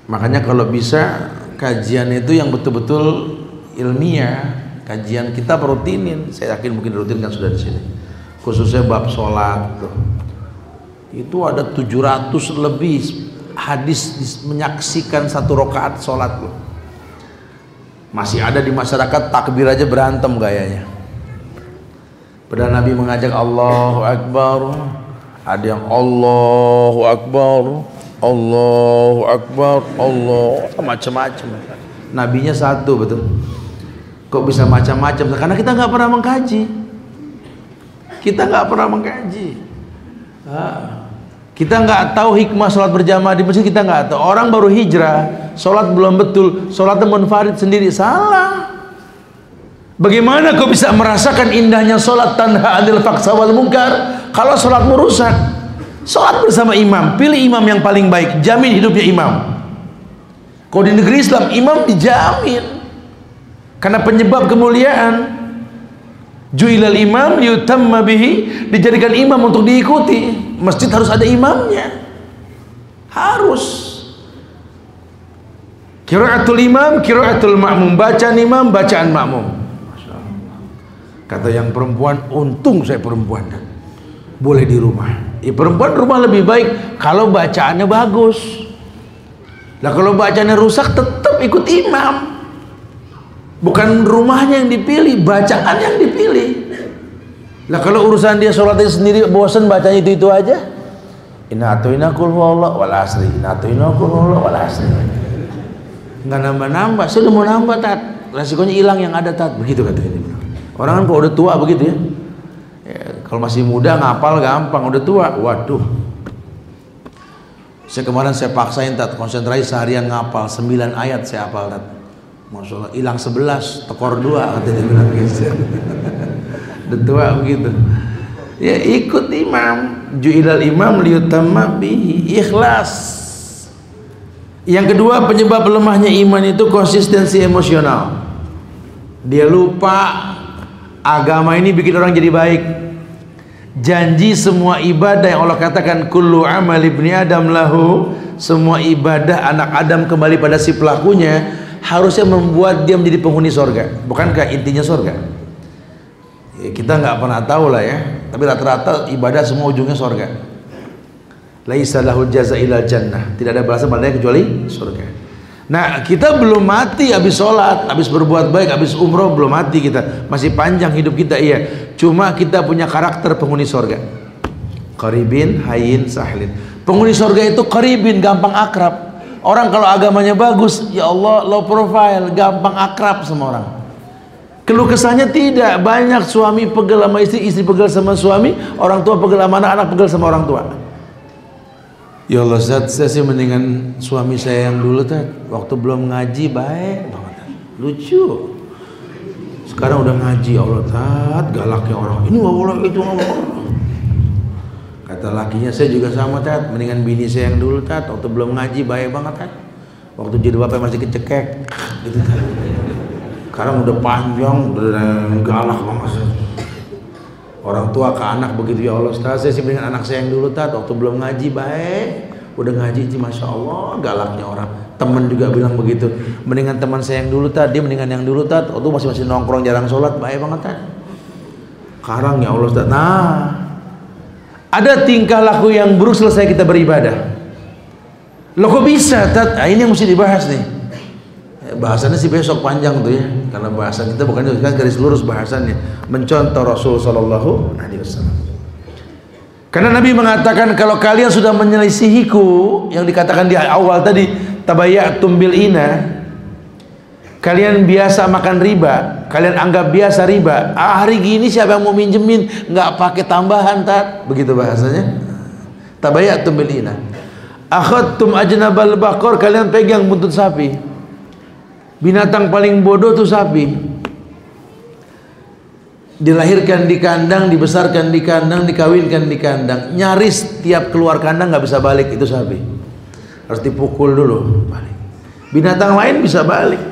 Speaker 1: makanya kalau bisa kajian itu yang betul-betul ilmiah kajian kita rutinin saya yakin mungkin rutin kan sudah di sini. Khususnya bab sholat tuh. itu ada 700 lebih hadis menyaksikan satu rakaat sholat loh. Masih ada di masyarakat takbir aja berantem gayanya. Padahal Nabi mengajak Allahu Akbar. Ada yang Allahu Akbar Allahu Akbar Allah. Macam-macam. Nabinya satu betul? Kok bisa macam-macam? Karena kita nggak pernah mengkaji. Kita nggak pernah mengkaji. Kita nggak tahu hikmah sholat berjamaah di masjid kita nggak tahu. Orang baru hijrah sholat belum betul sholat munfarid sendiri salah. Bagaimana kau bisa merasakan indahnya sholat tanha adil faksa wal mungkar? Kalau sholatmu rusak Salat bersama imam, pilih imam yang paling baik, jamin hidupnya imam. Kalau di negeri Islam, imam dijamin. Karena penyebab kemuliaan. Ju'ilal imam yutamma bihi, dijadikan imam untuk diikuti. Masjid harus ada imamnya. Harus. Kiraatul imam, kiraatul makmum. Bacaan imam, bacaan makmum. Kata yang perempuan, untung saya perempuan. Boleh di rumah. Ya perempuan rumah lebih baik. Kalau bacaannya bagus. Nah kalau bacaannya rusak tetap ikut imam. Bukan rumahnya yang dipilih bacaan yang dipilih. Lah kalau urusan dia sholatnya sendiri bosan bacanya itu itu aja. Inna atuina kul wal asri inna atuina kul wal asri. Nggak nambah nambah sudah mau nambah tat. Resikonya hilang yang ada tat. Begitu katanya orang kan kalau udah tua begitu ya kalau masih muda ngapal gampang, udah tua, waduh. Saya kemarin saya paksain tat konsentrasi seharian ngapal 9 ayat saya hafal tat. Masya Allah, hilang 11, tekor 2 katanya bilang gitu. udah tua begitu. Ya ikut imam, ju'ilal imam liyutamma bihi ikhlas. Yang kedua penyebab lemahnya iman itu konsistensi emosional. Dia lupa agama ini bikin orang jadi baik. Janji semua ibadah yang Allah katakan kullu amal ibni adam lahu, semua ibadah anak Adam kembali pada si pelakunya harusnya membuat dia menjadi penghuni sorga. Bukankah intinya sorga? Ya, kita nggak pernah tahu lah ya, tapi rata-rata ibadah semua ujungnya sorga. Laisa lahul jaza ila jannah. Tidak ada balasan padanya kecuali surga. Nah kita belum mati habis sholat, habis berbuat baik, habis umroh belum mati kita. Masih panjang hidup kita iya. Cuma kita punya karakter penghuni sorga. Karibin, hayin, sahlin. Penghuni sorga itu karibin, gampang akrab. Orang kalau agamanya bagus, ya Allah low profile, gampang akrab sama orang. Keluh kesahnya tidak banyak suami pegel sama istri, istri pegel sama suami, orang tua pegel sama anak, anak pegel sama orang tua. Ya Allah Zat, saya sih mendingan suami saya yang dulu Tat. Waktu belum ngaji baik banget. Lucu. Sekarang udah ngaji ya Allah Tat, galaknya orang. Ini nggak boleh itu nggak boleh. Kata lakinya saya juga sama Tat, mendingan bini saya yang dulu Tat. Waktu belum ngaji baik banget Tat. Waktu jadi bapak masih kecekek gitu Tat. Sekarang udah panjang, udah galak banget. Orang tua ke anak begitu ya Allah Ustaz Saya sih dengan anak saya yang dulu tat. Waktu belum ngaji baik. Udah ngaji sih Masya Allah. Galaknya orang. Temen juga bilang begitu. Mendingan teman saya yang dulu tat. Dia mendingan yang dulu tat. Waktu masih masih nongkrong jarang sholat Baik banget tat. Sekarang ya Allah Ustaz. Nah Ada tingkah laku yang buruk selesai kita beribadah. Loh kok bisa tat? Nah, Ini yang mesti dibahas nih bahasannya sih besok panjang tuh ya. Karena bahasan kita bukan kan garis lurus bahasannya. Mencontoh Rasul Shallallahu Alaihi Wasallam. Karena Nabi mengatakan kalau kalian sudah menyelisihiku yang dikatakan di awal tadi tabayatum bil ina kalian biasa makan riba kalian anggap biasa riba. Ah, hari gini siapa yang mau minjemin? Nggak pakai tambahan tak begitu bahasanya. Tabayatum bil ina. Akhadtum ajnabal bakor kalian pegang buntut sapi Binatang paling bodoh tuh sapi. Dilahirkan di kandang, dibesarkan di kandang, dikawinkan di kandang. Nyaris tiap keluar kandang nggak bisa balik itu sapi. Harus dipukul dulu balik. Binatang lain bisa balik.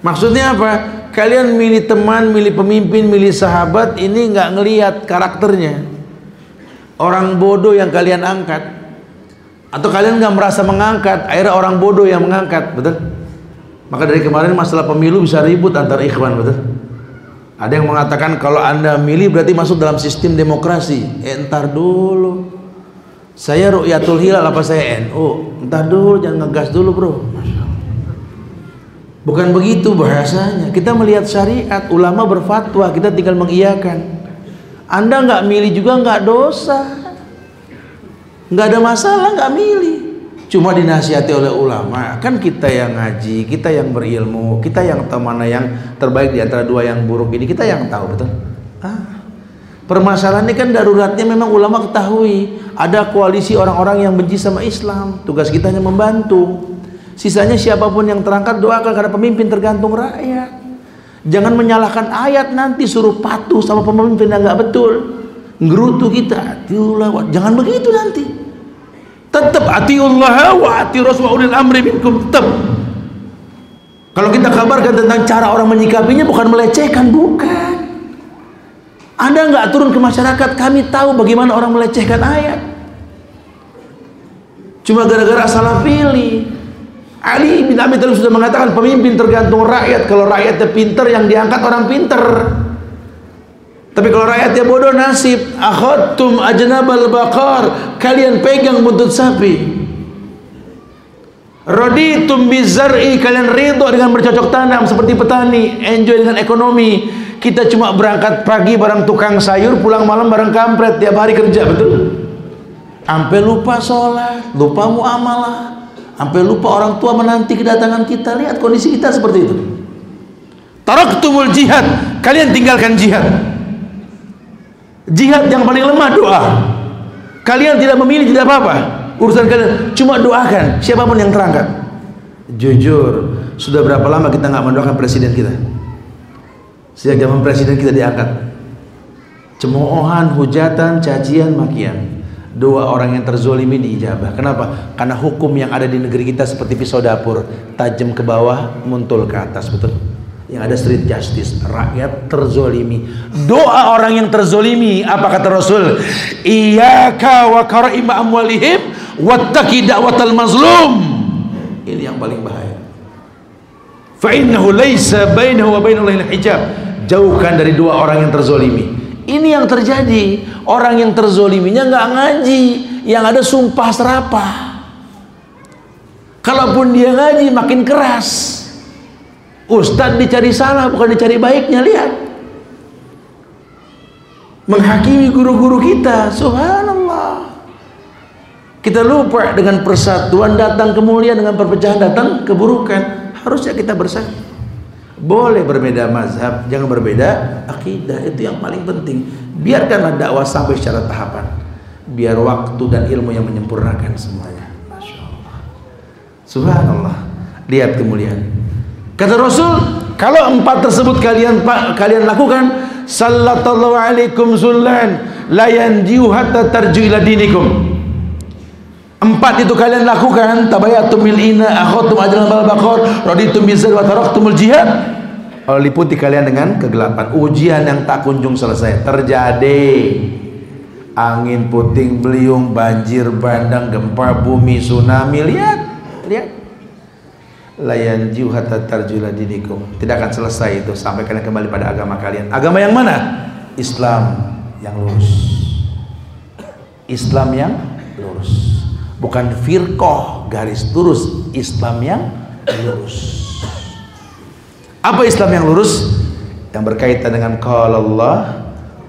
Speaker 1: Maksudnya apa? Kalian milih teman, milih pemimpin, milih sahabat ini nggak ngelihat karakternya. Orang bodoh yang kalian angkat atau kalian nggak merasa mengangkat, akhirnya orang bodoh yang mengangkat, betul? Maka dari kemarin masalah pemilu bisa ribut antar ikhwan betul. Ada yang mengatakan kalau anda milih berarti masuk dalam sistem demokrasi. Eh, entar dulu. Saya Ru'yatul Hilal apa saya NU? Entar dulu jangan ngegas dulu bro. Bukan begitu bahasanya. Kita melihat syariat, ulama berfatwa, kita tinggal mengiyakan. Anda nggak milih juga nggak dosa, nggak ada masalah nggak milih cuma dinasihati oleh ulama kan kita yang ngaji kita yang berilmu kita yang tahu mana yang terbaik di antara dua yang buruk ini kita yang tahu betul? Ah. permasalahan ini kan daruratnya memang ulama ketahui. Ada koalisi orang-orang yang benci sama Islam tugas kita hanya membantu. Sisanya siapa pun yang terangkat doakan karena pemimpin tergantung rakyat. Jangan menyalahkan ayat nanti suruh patuh sama pemimpin yang nggak betul. Ngerutu kita jangan begitu nanti tetap atiullah wa ati rasul ulil amri minkum tetap kalau kita kabarkan tentang cara orang menyikapinya bukan melecehkan bukan. Anda nggak turun ke masyarakat kami tahu bagaimana orang melecehkan ayat. Cuma gara-gara salah pilih. Ali bin Abi Thalib sudah mengatakan pemimpin tergantung rakyat. Kalau rakyatnya pinter yang diangkat orang pinter tapi kalau rakyatnya bodoh nasib, akhadtum ajnabal bakar, kalian pegang buntut sapi. Raditum bizar'i, kalian ridho dengan bercocok tanam seperti petani, enjoy dengan ekonomi. Kita cuma berangkat pagi bareng tukang sayur, pulang malam bareng kampret, tiap hari kerja, betul? Sampai lupa sholat, lupa muamalah, sampai lupa orang tua menanti kedatangan kita. Lihat kondisi kita seperti itu. Taraktumul jihad, kalian tinggalkan jihad. Jihad yang paling lemah doa. Kalian tidak memilih tidak apa-apa. Urusan kalian cuma doakan siapa pun yang terangkat. Jujur, sudah berapa lama kita nggak mendoakan presiden kita? Sejak zaman presiden kita diangkat. Cemoohan, hujatan, cacian, makian. Dua orang yang terzolimi diijabah. Kenapa? Karena hukum yang ada di negeri kita seperti pisau dapur, tajam ke bawah, muntul ke atas, betul? Yang ada street justice rakyat terzolimi. Doa orang yang terzolimi apa kata Rasul? Iyyaka wa karaima amwalihim wattaqi da'watal mazlum. Ini yang paling bahaya. Fa innahu laisa bainahu wa bainallahi hijab. Jauhkan dari dua orang yang terzolimi. Ini yang terjadi. Orang yang terzoliminya nggak ngaji. Yang ada sumpah serapah. Kalaupun dia ngaji makin keras Ustadz dicari salah bukan dicari baiknya lihat. Menghakimi guru-guru kita subhanallah. Kita lupa dengan persatuan datang kemuliaan dengan perpecahan datang keburukan. Harusnya kita bersatu. Boleh berbeda mazhab jangan berbeda akidah. Itu yang paling penting. Biarkanlah dakwah sampai secara tahapan. Biar waktu dan ilmu yang menyempurnakan semuanya. Masya Allah. Subhanallah. Lihat kemuliaan Kata Rasul, kalau empat tersebut kalian kalian lakukan, sallallahu alaikum zullan la yanjiu hatta tarju ila dinikum. Empat itu kalian lakukan, tabayatum bil ina, akhatum ajran bal baqar, raditum bizal wa taraktumul jihad. Kalau liputi kalian dengan kegelapan, ujian yang tak kunjung selesai terjadi. Angin puting beliung, banjir bandang, gempa bumi, tsunami, lihat, lihat layan hatta tarjula dinikum. Tidak akan selesai itu. Sampai kalian kembali pada agama kalian. Agama yang mana? Islam yang lurus. Islam yang lurus. Bukan firqoh garis lurus. Islam yang lurus. Apa Islam yang lurus? Yang berkaitan dengan qala Allah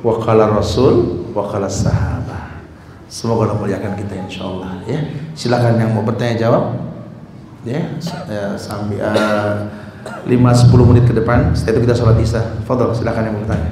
Speaker 1: wa qala Rasul wa qala sahabat semoga Allah muliakan kita insyaallah ya. Silakan yang mau bertanya jawab ya, ya sampai uh, 5 10 menit ke depan setelah itu kita sholat isya. Fadol silakan yang bertanya.